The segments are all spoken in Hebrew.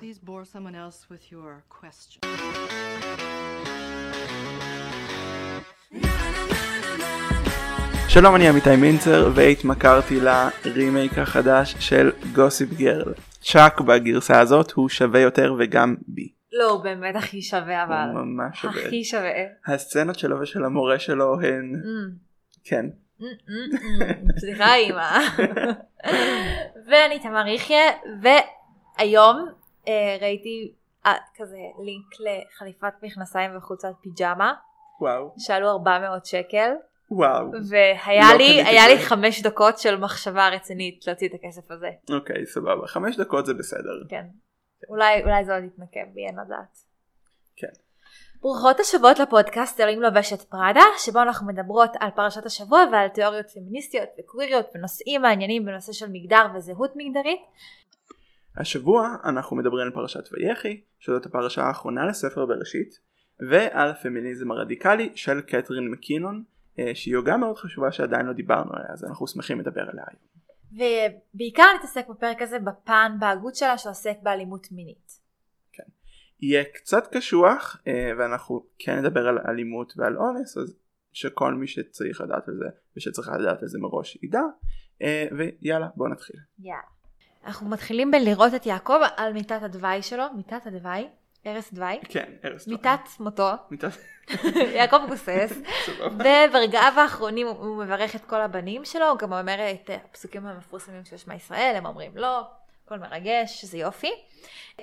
Please bore someone else with your question. שלום, אני עמיתי מינצר, והתמכרתי לרימייק החדש של גוסיפ גרל. צ'אק בגרסה הזאת הוא שווה יותר וגם בי. לא, הוא באמת הכי שווה אבל. הוא ממש שווה. הכי שווה. הסצנות שלו ושל המורה שלו הן, Mm. כן, Mm, mm. סליחה אימא. ואני תמר יחיא, והיום ראיתי אה, כזה לינק לחליפת מכנסיים וחולצת פיג'מה, וואו, שעלו 400 שקל, וואו. והיה לא לי, היה לי. חמש דקות של מחשבה רצינית להוציא את הכסף הזה. אוקיי, סבבה. חמש דקות זה בסדר. כן. אולי, אולי זה עוד יתנקם בי, אין לדעת. כן. ברוכות השבועות לפודקאסט אלוהים לובשת פראדה, שבו אנחנו מדברות על פרשת השבוע ועל תיאוריות פמיניסטיות וקוויריות ונושאים מעניינים בנושא של מגדר וזהות מגדרית. השבוע אנחנו מדברים על פרשת ויחי, שזאת הפרשה האחרונה לספר בראשית, ועל הפמיניזם הרדיקלי של קתרין מקינון, אה, שהיא הוגה מאוד חשובה שעדיין לא דיברנו עליה, אז אנחנו שמחים לדבר עליה היום. ובעיקר נתעסק בפרק הזה בפן בהגות שלה שעוסק באלימות מינית. יהיה קצת קשוח, אה, ואנחנו כן נדבר על אלימות ועל אונס, אז שכל מי שצריך לדעת על זה ושצריכה לדעת על זה מראש ידע, אה, ויאללה בוא נתחיל. יאללה. אנחנו מתחילים בלראות את יעקב על מיטת הדווי שלו, מיטת הדווי, ערש דווי, כן, ארז טוב. מיטת מותו, מיטת... יעקב גוסס. וברגעיו האחרונים הוא- מברך את כל הבנים שלו, הוא גם אומר את הפסוקים המפורסמים של שמע ישראל, הם אומרים לא, הכל מרגש, זה יופי.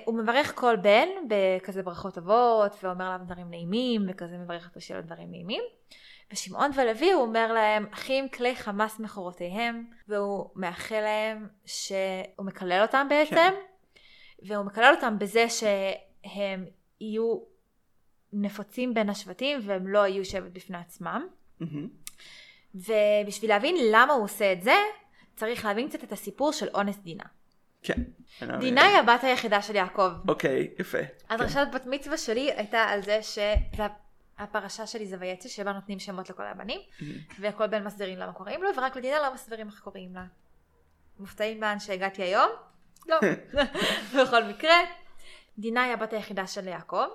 הוא מברך כל בן בכזה ברכות אבות, ואומר להם דברים נעימים, וכזה מברך אותו שיהיה לו דברים נעימים. ושמעון ולוי הוא אומר להם, אחים כלי חמאס מכורותיהם, והוא מאחל להם שהוא מקלל אותם בעצם, כן. והוא מקלל אותם בזה שהם יהיו נפוצים בין השבטים והם לא יהיו שבט בפני עצמם. ובשביל להבין למה הוא עושה את זה, צריך להבין קצת את הסיפור של אונס דינה. כן. אין דינה היא הבת היחידה של יעקב. אוקיי, יפה. הדרשת בת מצווה שלי הייתה על זה שזה הפרשה שלי זה ויצא, שבה נותנים שמות לכל הבנים, מהמם. וכל בן מסבירים למה קוראים לו, ורק לדינה לא מסבירים איך קוראים לה. מופתעים לאן שהגעתי היום? לא. בכל מקרה, דינה היא הבת היחידה של יעקב,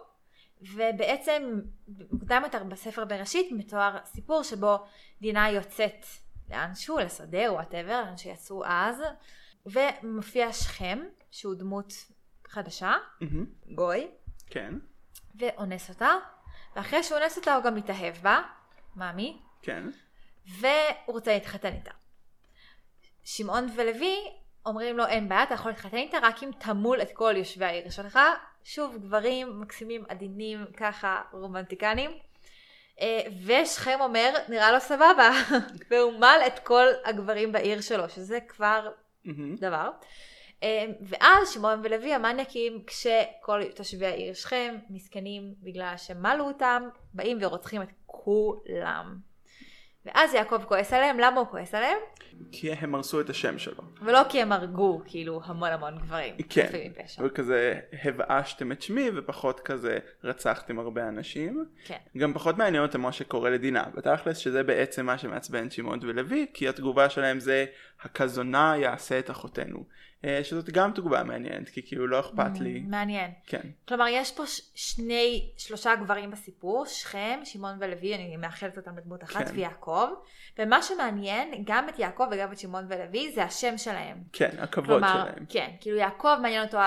ובעצם מוקדם יותר בספר בראשית מתואר סיפור שבו דינה יוצאת לאנשהו, לשדה או וואטאבר, לאן שיצאו אז, ומופיע שכם, שהוא דמות חדשה, מהמם. גוי, כן, ואונס אותה, ואחרי שהוא אונס אותה הוא גם מתאהב בה, מאמי, כן. והוא רוצה להתחתן איתה. שמעון ולוי אומרים לו אין בעיה אתה יכול להתחתן איתה רק אם תמול את כל יושבי העיר שלך. שוב גברים מקסימים עדינים ככה רומנטיקנים. אה, ושכם אומר נראה לו סבבה והוא מל את כל הגברים בעיר שלו שזה כבר. דבר. אה, ואז שמעון ולוי המניאקים כשכל תושבי העיר שכם מסכנים בגלל שמלו אותם באים ורוצחים את כולם. ואז יעקב כועס עליהם, למה הוא כועס עליהם? כי הם הרסו את השם שלו. ולא כי הם הרגו כאילו המון המון גברים. כן. וכזה הבאשתם את שמי ופחות כזה רצחתם הרבה אנשים. כן. גם פחות מעניין אותם מה שקורה לדינה. בתכלס שזה בעצם מה שמעצבן שמעון ולוי, כי התגובה שלהם זה הכזונה יעשה את אחותנו. אה, שזאת גם תגובה מעניינת, כי כאילו לא אכפת לי. מעניין. כן. כלומר יש פה שני, שלושה גברים בסיפור, שכם, שמעון ולוי, אני מאחלת אותם לדמות אחת, כן. ויעקב. ומה שמעניין, גם את יעקב וגם את שמעון ולוי, זה השם שלהם. כן, הכבוד כלומר, שלהם. כן, כאילו יעקב מעניין אותו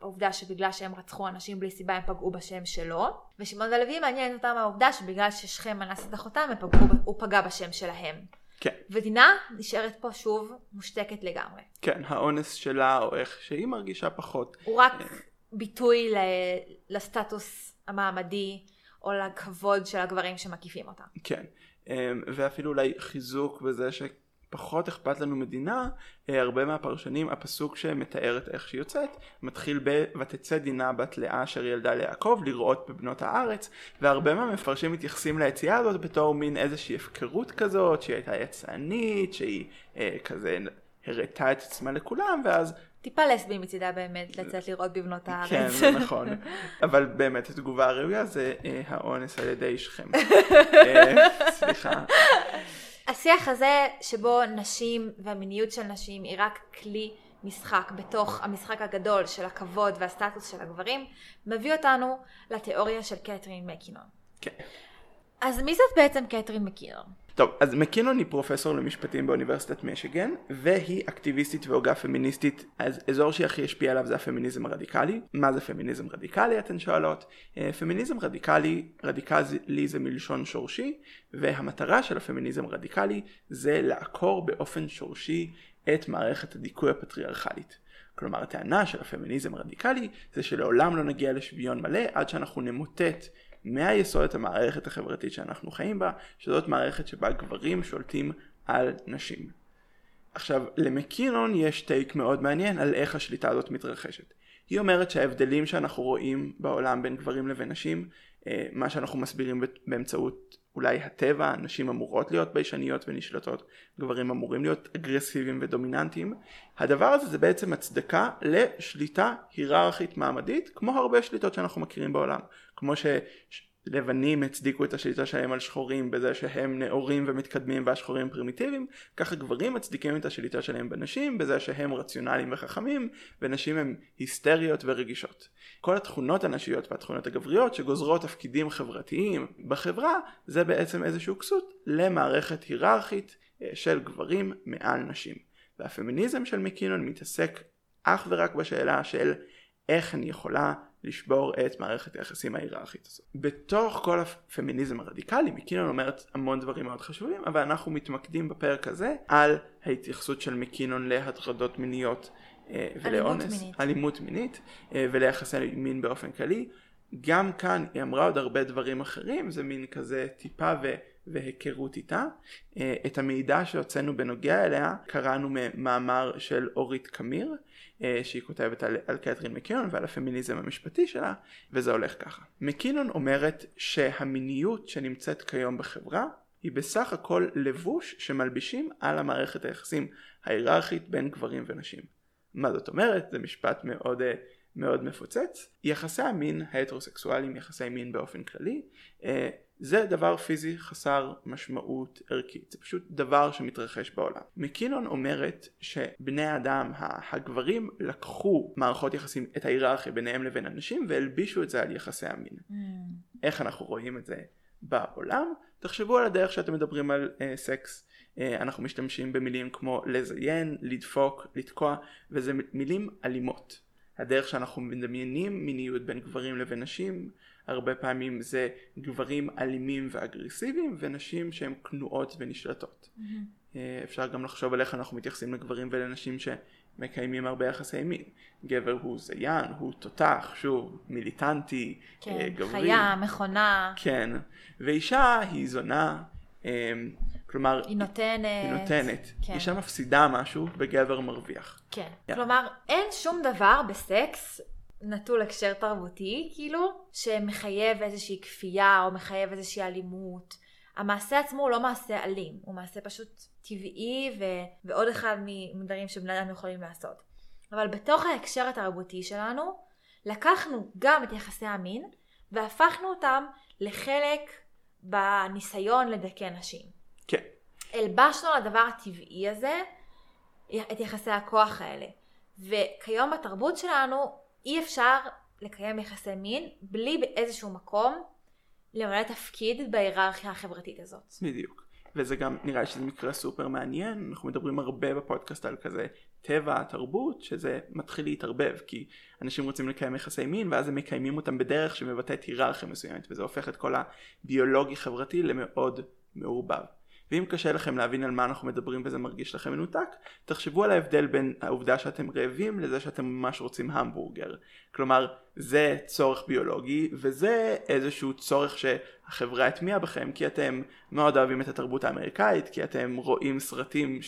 העובדה שבגלל שהם רצחו אנשים בלי סיבה הם פגעו בשם שלו, ושמעון ולוי מעניין אותם העובדה שבגלל ששכם אנס את אחותם הם פגעו, הוא פגע בשם שלהם. כן, ודינה נשארת פה שוב מושתקת לגמרי. כן, האונס שלה או איך שהיא מרגישה פחות. הוא רק ביטוי ל- לסטטוס המעמדי או לכבוד של הגברים שמקיפים אותה. כן, אמ, ואפילו אולי חיזוק בזה שפחות אכפת לנו מדינה, אה, הרבה מהפרשנים, הפסוק שמתאר את איך שהיא יוצאת, מתחיל ב "ותצא דינה בת לאה אשר ילדה ליעקב לראות בבנות הארץ", והרבה מהמפרשים מתייחסים ליציאה הזאת בתור מין איזושהי הפקרות כזאת, שהיא הייתה יצאנית, שהיא אה, כזה הראתה את עצמה לכולם, ואז טיפה לסבי מצידה באמת לצאת לראות בבנות הארץ. כן, נכון. אבל באמת התגובה הראויה זה אה, האונס על ידי שכם. אה, סליחה. השיח הזה שבו נשים והמיניות של נשים היא רק כלי משחק בתוך המשחק הגדול של הכבוד והסטטוס של הגברים, מביא אותנו לתיאוריה של קתרין מקינון. כן. אז מי זאת בעצם קתרין מקינון? טוב, אז מקינון היא פרופסור למשפטים באוניברסיטת מישיגן, והיא אקטיביסטית והוגה פמיניסטית, אז אזור שהיא הכי השפיעה עליו זה הפמיניזם הרדיקלי. מה זה פמיניזם רדיקלי, אתן שואלות? אה, פמיניזם רדיקלי, רדיקלי זה מלשון שורשי, והמטרה של הפמיניזם הרדיקלי זה לעקור באופן שורשי את מערכת הדיכוי הפטריארכלית. כלומר, הטענה של הפמיניזם הרדיקלי זה שלעולם לא נגיע לשוויון מלא עד שאנחנו נמוטט מהיסוד את המערכת החברתית שאנחנו חיים בה, שזאת מערכת שבה גברים שולטים על נשים. עכשיו, למקינון יש טייק מאוד מעניין על איך השליטה הזאת מתרחשת. היא אומרת שההבדלים שאנחנו רואים בעולם בין גברים לבין נשים, אה, מה שאנחנו מסבירים באמצעות אולי הטבע, נשים אמורות להיות ביישניות ונשלטות, גברים אמורים להיות אגרסיביים ודומיננטיים. הדבר הזה זה בעצם הצדקה לשליטה היררכית מעמדית, כמו הרבה שליטות שאנחנו מכירים בעולם. כמו שלבנים הצדיקו את השליטה שלהם על שחורים בזה שהם נאורים ומתקדמים והשחורים פרימיטיביים, ככה גברים מצדיקים את השליטה שלהם בנשים בזה שהם רציונליים וחכמים, ונשים הם היסטריות ורגישות. כל התכונות הנשיות והתכונות הגבריות שגוזרות תפקידים חברתיים בחברה, זה בעצם איזשהו כסות למערכת היררכית אה, של גברים מעל נשים. והפמיניזם של מקינון מתעסק אך ורק בשאלה של איך אני יכולה לשבור את מערכת היחסים ההיררכית הזאת. בתוך כל הפמיניזם הרדיקלי, מקינון אומרת המון דברים מאוד חשובים, אבל אנחנו מתמקדים בפרק הזה על ההתייחסות של מקינון להטרדות מיניות אה, ולאונס, אלימות מינית, אלימות מינית אה, וליחסי מין באופן כללי. גם כאן היא אמרה עוד הרבה דברים אחרים, זה מין כזה טיפה ו... והיכרות איתה. אה, את המידע שהוצאנו בנוגע אליה קראנו ממאמר של אורית קמיר אה, שהיא כותבת על, על קתרין מקינון ועל הפמיניזם המשפטי שלה וזה הולך ככה. מקינון אומרת שהמיניות שנמצאת כיום בחברה היא בסך הכל לבוש שמלבישים על המערכת היחסים ההיררכית בין גברים ונשים. מה זאת אומרת? זה משפט מאוד אה, מאוד מפוצץ. יחסי המין ההטרוסקסואליים, יחסי מין באופן כללי, זה דבר פיזי חסר משמעות ערכית, זה פשוט דבר שמתרחש בעולם. מקינון אומרת שבני האדם, הגברים, לקחו מערכות יחסים, את ההיררכיה ביניהם לבין הנשים והלבישו את זה על יחסי המין. Mm. איך אנחנו רואים את זה בעולם? תחשבו על הדרך שאתם מדברים על uh, סקס. Uh, אנחנו משתמשים במילים כמו לזיין, לדפוק, לתקוע, וזה מילים אלימות. הדרך שאנחנו מדמיינים מיניות בין גברים לבין נשים, הרבה פעמים זה גברים אלימים ואגרסיביים ונשים שהן כנועות ונשלטות. Mm-hmm. אפשר גם לחשוב על איך אנחנו מתייחסים לגברים ולנשים שמקיימים הרבה יחסי מין. גבר הוא זיין, הוא תותח, שוב, מיליטנטי, כן, אה, גברי. חיה, מכונה. כן, ואישה היא זונה, אה, כלומר, היא נותנת, היא נותנת, כן. אישה מפסידה משהו וגבר מרוויח. כן, yeah. כלומר אין שום דבר בסקס נטול הקשר תרבותי, כאילו, שמחייב איזושהי כפייה או מחייב איזושהי אלימות. המעשה עצמו הוא לא מעשה אלים, הוא מעשה פשוט טבעי ו... ועוד אחד מדברים שבני אדם יכולים לעשות. אבל בתוך ההקשר התרבותי שלנו, לקחנו גם את יחסי המין והפכנו אותם לחלק בניסיון לדכא נשים. כן. הלבשנו לדבר הטבעי הזה את יחסי הכוח האלה. וכיום בתרבות שלנו אי אפשר לקיים יחסי מין בלי באיזשהו מקום למלא תפקיד בהיררכיה החברתית הזאת. בדיוק. וזה גם נראה לי שזה מקרה סופר מעניין, אנחנו מדברים הרבה בפודקאסט על כזה טבע התרבות, שזה מתחיל להתערבב, כי אנשים רוצים לקיים יחסי מין ואז הם מקיימים אותם בדרך שמבטאת היררכיה מסוימת, וזה הופך את כל הביולוגי חברתי למאוד מעורבב. ואם קשה לכם להבין על מה אנחנו מדברים וזה מרגיש לכם מנותק, תחשבו על ההבדל בין העובדה שאתם רעבים לזה שאתם ממש רוצים המבורגר. כלומר, זה צורך ביולוגי וזה איזשהו צורך שהחברה הטמיעה בכם כי אתם מאוד אוהבים את התרבות האמריקאית, כי אתם רואים סרטים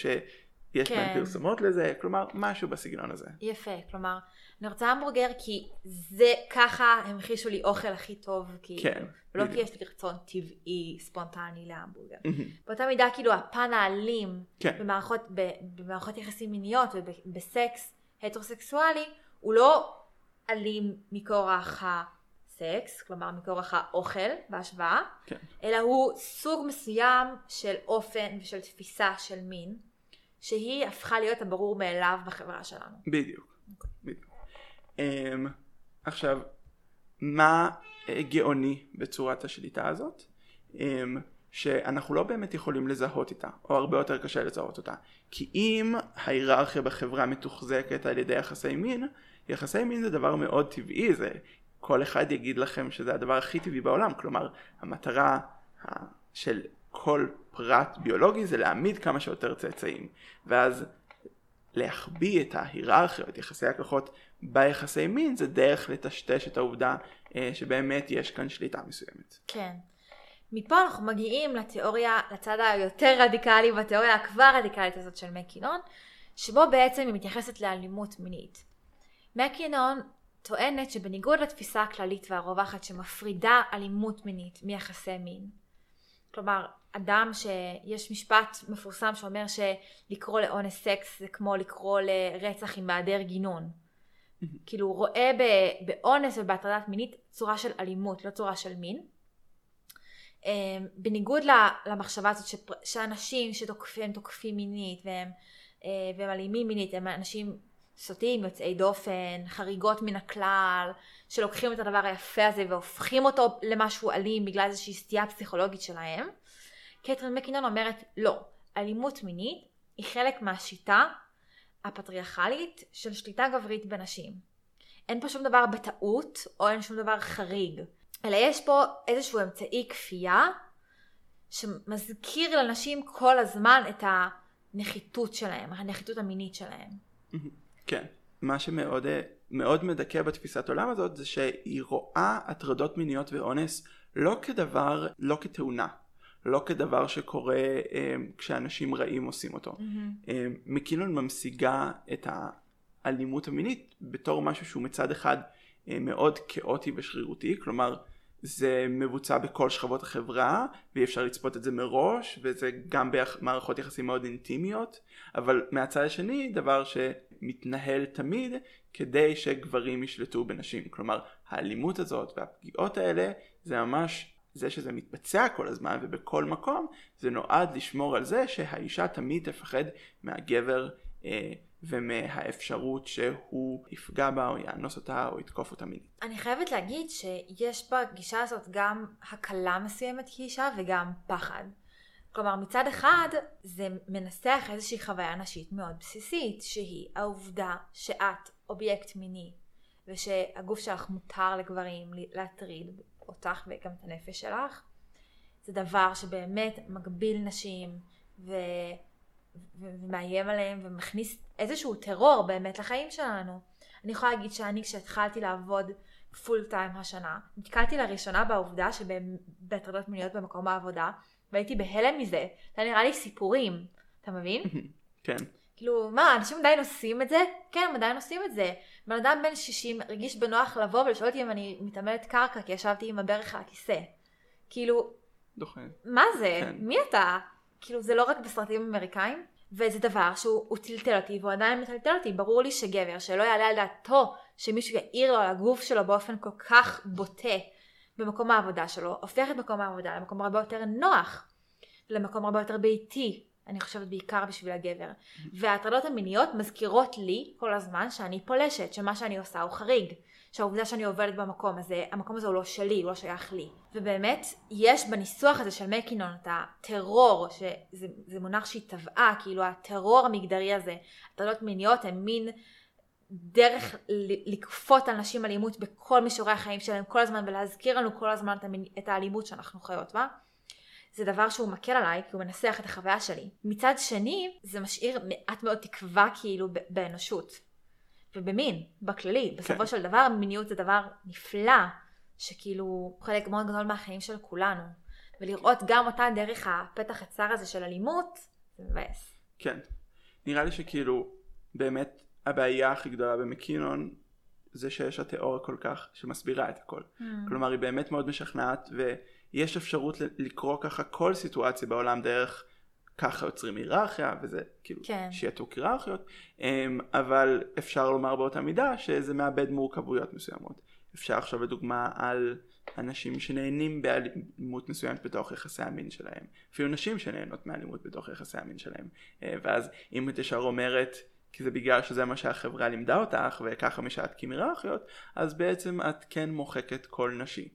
שיש כן. בהם פרסומות לזה, כלומר משהו בסגנון הזה. יפה, כלומר אני רוצה המבורגר כי זה ככה המחישו לי אוכל הכי טוב, כאילו. כן. לא כי יש לי רצון טבעי, ספונטני להמבורגר. באותה מידה כאילו הפן האלים כן. במערכות, במערכות יחסים מיניות ובסקס הטרוסקסואלי, הוא לא אלים מכורח הסקס, כלומר מכורח האוכל בהשוואה, כן. אלא הוא סוג מסוים של אופן ושל תפיסה של מין. שהיא הפכה להיות הברור מאליו בחברה שלנו. בדיוק. בדיוק. אמ, עכשיו, מה גאוני בצורת השליטה הזאת? אמ, שאנחנו לא באמת יכולים לזהות איתה, או הרבה יותר קשה לזהות אותה. כי אם ההיררכיה בחברה מתוחזקת על ידי יחסי מין, יחסי מין זה דבר מאוד טבעי, זה כל אחד יגיד לכם שזה הדבר הכי טבעי בעולם, כלומר המטרה של כל פרט ביולוגי זה להעמיד כמה שיותר צאצאים, ואז להחביא את ההיררכיה, את יחסי הכוחות ביחסי מין, זה דרך לטשטש את העובדה אה, שבאמת יש כאן שליטה מסוימת. כן. מפה אנחנו מגיעים לתיאוריה, לצד היותר רדיקלי בתיאוריה הכבר רדיקלית הזאת של מקינון, שבו בעצם היא מתייחסת לאלימות מינית. מקינון טוענת שבניגוד לתפיסה הכללית והרווחת שמפרידה אלימות מינית מיחסי מין, כלומר אדם שיש משפט מפורסם שאומר שלקרוא לאונס סקס זה כמו לקרוא לרצח עם מהדר גינון. כאילו הוא רואה באונס ובהטרדת מינית צורה של אלימות, לא צורה של מין. אמ, בניגוד למחשבה הזאת שאנשים שתוקפים תוקפים מינית והם, אה, והם אלימים מינית הם אנשים סוטים, יוצאי דופן, חריגות מן הכלל, שלוקחים את הדבר היפה הזה והופכים אותו למשהו אלים בגלל איזושהי סטייה פסיכולוגית שלהם. קטרין מקינון אומרת לא, אלימות מינית היא חלק מהשיטה הפטריארכלית של שליטה גברית בנשים. אין פה שום דבר בטעות או אין שום דבר חריג. אלא יש פה איזשהו אמצעי כפייה שמזכיר לנשים כל הזמן את הנחיתות שלהם, הנחיתות המינית שלהם. כן. מה שמאוד מאוד מדכא בתפיסת עולם הזאת זה שהיא רואה הטרדות מיניות ואונס לא כדבר, לא כתאונה, לא כדבר שקורה אה, כשאנשים רעים עושים אותו. Mm-hmm. אה, מקינון ממשיגה את האלימות המינית בתור משהו שהוא מצד אחד אה, מאוד כאוטי ושרירותי, כלומר זה מבוצע בכל שכבות החברה ואי אפשר לצפות את זה מראש וזה גם במערכות יחסים מאוד אינטימיות אבל מהצד השני דבר שמתנהל תמיד כדי שגברים ישלטו בנשים כלומר האלימות הזאת והפגיעות האלה זה ממש זה שזה מתבצע כל הזמן ובכל מקום זה נועד לשמור על זה שהאישה תמיד תפחד מהגבר אה, ומהאפשרות שהוא יפגע בה או יאנוס אותה או יתקוף אותה מינית. אני חייבת להגיד שיש בגישה הזאת גם הקלה מסוימת כאישה וגם פחד. כלומר מצד אחד זה מנסח איזושהי חוויה נשית מאוד בסיסית שהיא העובדה שאת אובייקט מיני ושהגוף שלך מותר לגברים להטריד אותך וגם את הנפש שלך זה דבר שבאמת מגביל נשים ו... ומאיים עליהם ומכניס איזשהו טרור באמת לחיים שלנו. אני יכולה להגיד שאני כשהתחלתי לעבוד פול טיים השנה, נתקלתי לראשונה בעובדה שבהטרדות מיניות במקום העבודה, והייתי בהלם מזה, זה נראה לי סיפורים, אתה מבין? כן. כאילו, מה, אנשים עדיין עושים את זה? כן, הם עדיין עושים את זה. בן אדם בן 60 הרגיש בנוח לבוא ולשאול אותי אם אני מתעמלת קרקע, כי ישבתי עם הברך על הכיסא. כאילו, דוחה. מה זה? כן. מי אתה? כאילו זה לא רק בסרטים אמריקאים, וזה דבר שהוא טלטל אותי והוא עדיין מטלטל אותי. ברור לי שגבר שלא יעלה על דעתו שמישהו יעיר לו על הגוף שלו באופן כל כך בוטה במקום העבודה שלו, הופך את מקום העבודה למקום הרבה יותר נוח, למקום הרבה יותר ביתי, אני חושבת בעיקר בשביל הגבר. וההטרדות המיניות מזכירות לי כל הזמן שאני פולשת, שמה שאני עושה הוא חריג. שהעובדה שאני עובדת במקום הזה, המקום הזה הוא לא שלי, הוא לא שייך לי. ובאמת, יש בניסוח הזה של מקינון את הטרור, שזה מונח שהיא טבעה, כאילו הטרור המגדרי הזה, הטרדות מיניות הם מין דרך לכפות על נשים אלימות בכל מישורי החיים שלהם כל הזמן ולהזכיר לנו כל הזמן את האלימות שאנחנו חיות בה. זה דבר שהוא מקל עליי, כי הוא מנסח את החוויה שלי. מצד שני, זה משאיר מעט מאוד תקווה כאילו באנושות. ובמין, בכללי. בסופו כן. של דבר מיניות זה דבר נפלא, שכאילו חלק מאוד גדול מהחיים של כולנו. ולראות גם אותה דרך הפתח הצר הזה של אלימות, זה מבאס. כן. נראה לי שכאילו, באמת הבעיה הכי גדולה במקינון זה שיש התיאוריה כל כך שמסבירה את הכל. Mm. כלומר היא באמת מאוד משכנעת ויש אפשרות לקרוא ככה כל סיטואציה בעולם דרך ככה יוצרים היררכיה וזה כאילו כן. שיעתוק היררכיות אמ, אבל אפשר לומר באותה מידה שזה מאבד מורכבויות מסוימות אפשר עכשיו לדוגמה על אנשים שנהנים באלימות מסוימת בתוך יחסי המין שלהם, אפילו נשים שנהנות מאלימות בתוך יחסי המין שלהם, אה, ואז אם את ישר אומרת כי זה בגלל שזה מה שהחברה לימדה אותך וככה משעת כמיררכיות, אז בעצם את כן מוחקת כל נשי.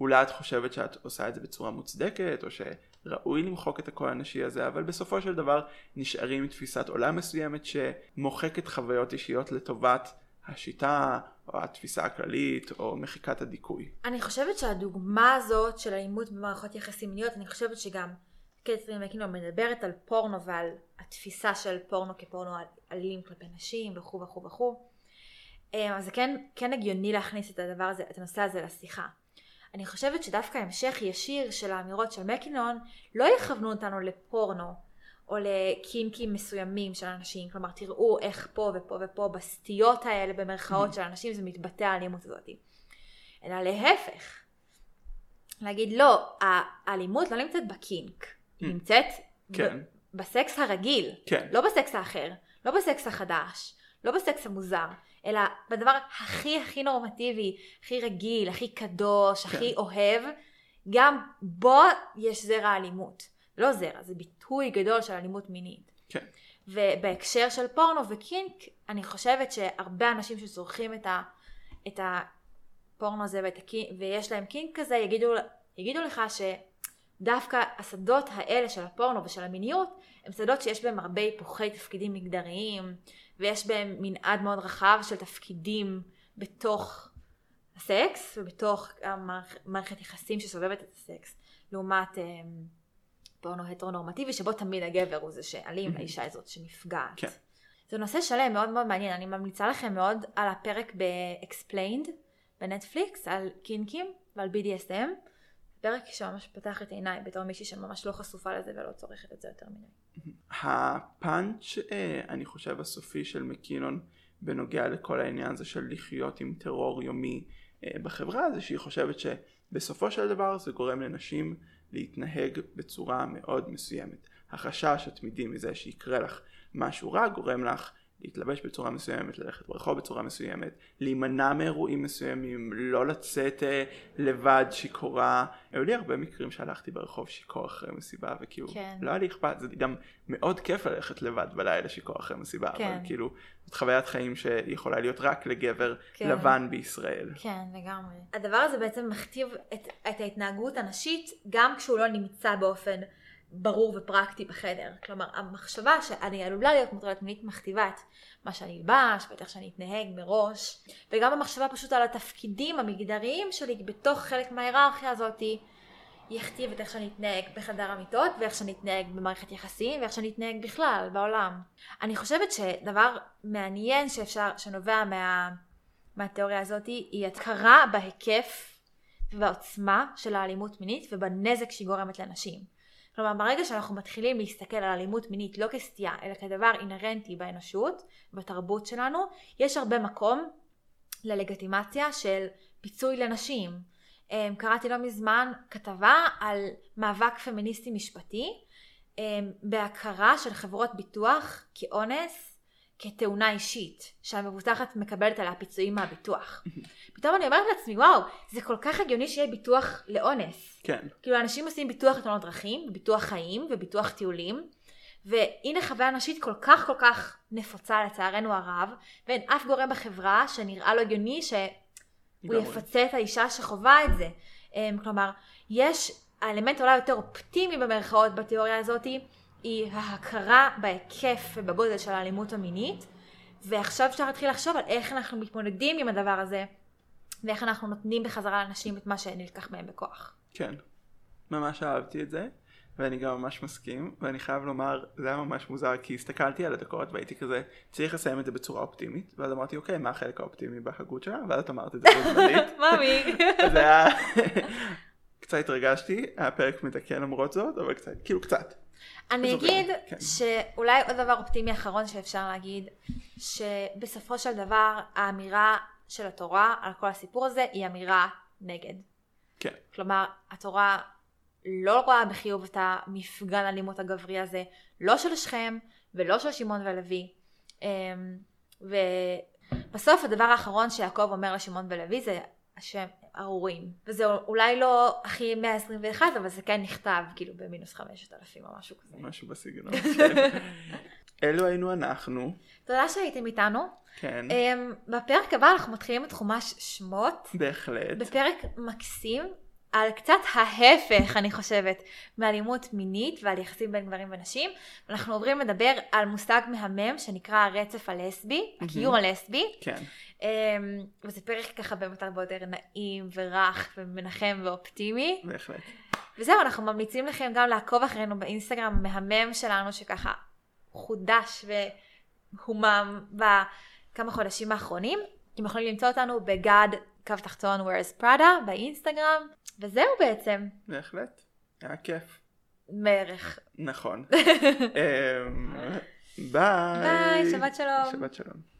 אולי את חושבת שאת עושה את זה בצורה מוצדקת, או שראוי למחוק את הקול הנשי הזה, אבל בסופו של דבר נשארים עם תפיסת עולם מסוימת שמוחקת חוויות אישיות לטובת השיטה, או התפיסה הכללית, או מחיקת הדיכוי. אני חושבת שהדוגמה הזאת של אלימות במערכות יחסים מיניות, אני חושבת שגם קטרין מקינון מדברת על פורנו ועל התפיסה של פורנו כפורנו אלים כלפי נשים וכו' וכו' וכו'. אה, אז זה כן, כן הגיוני להכניס את הדבר הזה, את הנושא הזה לשיחה. אני חושבת שדווקא המשך ישיר של האמירות של מקינון לא יכוונו אותנו לפורנו או לקינקים מסוימים של אנשים, כלומר תראו איך פה ופה ופה בסטיות האלה במרכאות של אנשים זה מתבטא האלימות הזאת. אלא להפך, להגיד לא, האלימות לא נמצאת בקינק, היא נמצאת כן. בסקס הרגיל, כן. לא בסקס האחר, לא בסקס החדש, לא בסקס המוזר, אלא בדבר הכי הכי נורמטיבי, הכי רגיל, הכי קדוש, כן. הכי אוהב, גם בו יש זרע אלימות. לא זרע, זה ביטוי גדול של אלימות מינית. כן. ובהקשר של פורנו וקינק, אני חושבת שהרבה אנשים שצורכים את, ה, את הפורנו הזה ואת הקינק, ויש להם קינק כזה, יגידו, יגידו לך שדווקא השדות האלה של הפורנו ושל המיניות, הם שדות שיש בהם הרבה היפוכי תפקידים מגדריים, ויש בהם מנעד מאוד רחב של תפקידים בתוך הסקס, ובתוך המערכת יחסים שסובבת את הסקס, לעומת... אמ, פורנו הטרונורמטיבי שבו תמיד הגבר הוא זה שאלים והאישה היא זאת שנפגעת. כן. זה נושא שלם מאוד מאוד מעניין, אני ממליצה לכם מאוד על הפרק ב-explained בנטפליקס על קינקים ועל BDSM. פרק שממש פתח את עיניי בתור מישהי שממש לא חשופה לזה ולא צורכת את זה יותר מדי. הפאנץ' אה, אני חושב הסופי של מקינון בנוגע לכל העניין הזה של לחיות עם טרור יומי אה, בחברה זה שהיא חושבת שבסופו של דבר זה גורם לנשים להתנהג בצורה מאוד מסוימת. החשש התמידי מזה שיקרה לך משהו רע גורם לך להתלבש בצורה מסוימת, ללכת ברחוב בצורה מסוימת, להימנע מאירועים מסוימים, לא לצאת אה, לבד שיכורה. היו לי הרבה מקרים שהלכתי ברחוב שיכור אחרי מסיבה וכאילו כן. לא היה לי אכפת, זה גם מאוד כיף ללכת לבד בלילה שיכור אחרי מסיבה, כן. אבל כאילו זאת חוויית חיים שיכולה להיות רק לגבר כן. לבן בישראל. כן, לגמרי. הדבר הזה בעצם מכתיב את, את ההתנהגות הנשית גם כשהוא לא נמצא באופן ברור ופרקטי בחדר. כלומר, המחשבה שאני עלולה להיות מוטרדת מינית מכתיבה את מה שאני אלבש איך שאני אתנהג מראש, וגם המחשבה פשוט על התפקידים המגדריים שלי בתוך חלק מההיררכיה הזאתי. יכתיב את איך שאני אתנהג בחדר המיטות, ואיך שאני אתנהג במערכת יחסים, ואיך שאני אתנהג בכלל בעולם. אני חושבת שדבר מעניין שאפשר, שנובע מה, מהתיאוריה הזאת, היא הכרה בהיקף ובעוצמה של האלימות מינית ובנזק שהיא גורמת לאנשים. כלומר, ברגע שאנחנו מתחילים להסתכל על אלימות מינית לא כסטייה, אלא כדבר אינהרנטי באנושות, בתרבות שלנו, יש הרבה מקום ללגיטימציה של פיצוי לנשים. אמ, קראתי לא מזמן כתבה על מאבק פמיניסטי משפטי אמ, בהכרה של חברות ביטוח כאונס, כתאונה אישית, שהמבוטחת מקבלת עליה פיצויים מהביטוח. פתאום אני אומרת לעצמי, וואו, זה כל כך הגיוני שיהיה ביטוח לאונס. כן. כאילו אנשים עושים ביטוח לתאונות דרכים, ביטוח חיים וביטוח טיולים, והנה חוויה נשית כל כך כל כך נפוצה לצערנו הרב, ואין אף גורם בחברה שנראה לו הגיוני שהוא. יפצה את האישה שחווה את זה. אמ, כלומר, יש האלמנט אולי יותר אופטימי במרכאות בתיאוריה הזאתי, היא ההכרה בהיקף ובגודל של האלימות המינית, ועכשיו אפשר להתחיל לחשוב על איך אנחנו מתמודדים עם הדבר הזה, ואיך אנחנו נותנים בחזרה לאנשים את מה שנלקח מהם בכוח. כן, ממש אהבתי את זה, ואני גם ממש מסכים, ואני חייב לומר, זה היה ממש מוזר, כי הסתכלתי על הדקות והייתי כזה, צריך לסיים את זה בצורה אופטימית, ואז אמרתי, אוקיי, מה החלק האופטימי בהגות שלה? ואז את אמרת את זה בזמנית. מאמי. זה היה... קצת התרגשתי, היה פרק מתקן למרות זאת, אבל קצת, כאילו קצת. אני אגיד כן. שאולי עוד דבר אופטימי אחרון שאפשר להגיד, שבסופו של דבר האמירה של התורה על כל הסיפור הזה היא אמירה נגד. כן, כלומר, התורה לא רואה בחיוב את המפגן האלימות הגברי הזה, לא של שכם ולא של שמעון ולוי. אמ, ובסוף הדבר האחרון שיעקב אומר לשמעון ולוי זה שהם ארורים. וזה אולי לא הכי 121, אבל זה כן נכתב כאילו במינוס 5,000 או משהו כזה. משהו בסגנון. אלו היינו אנחנו. תודה שהייתם איתנו. כן, Um, בפרק הבא אנחנו מתחילים את חומש שמות, בהחלט. בפרק מקסים על קצת ההפך, אני חושבת, מאלימות מינית ועל יחסים בין גברים ונשים. אנחנו עוברים לדבר על מושג מהמם שנקרא הרצף הלסבי, הקיום הלסבי. כן, Um, וזה פרק ככה באמת הרבה יותר נעים ורך ומנחם ואופטימי. בהחלט. וזהו, אנחנו ממליצים לכם גם לעקוב אחרינו באינסטגרם המהמם שלנו, שככה חודש והומם בכמה חודשים האחרונים. אתם יכולים למצוא אותנו בגד קו תחתון where's Prada באינסטגרם, וזהו בעצם, בהחלט. היה כיף. בערך. נכון. אמ, ביי. ביי, שבת שלום. שבת שלום.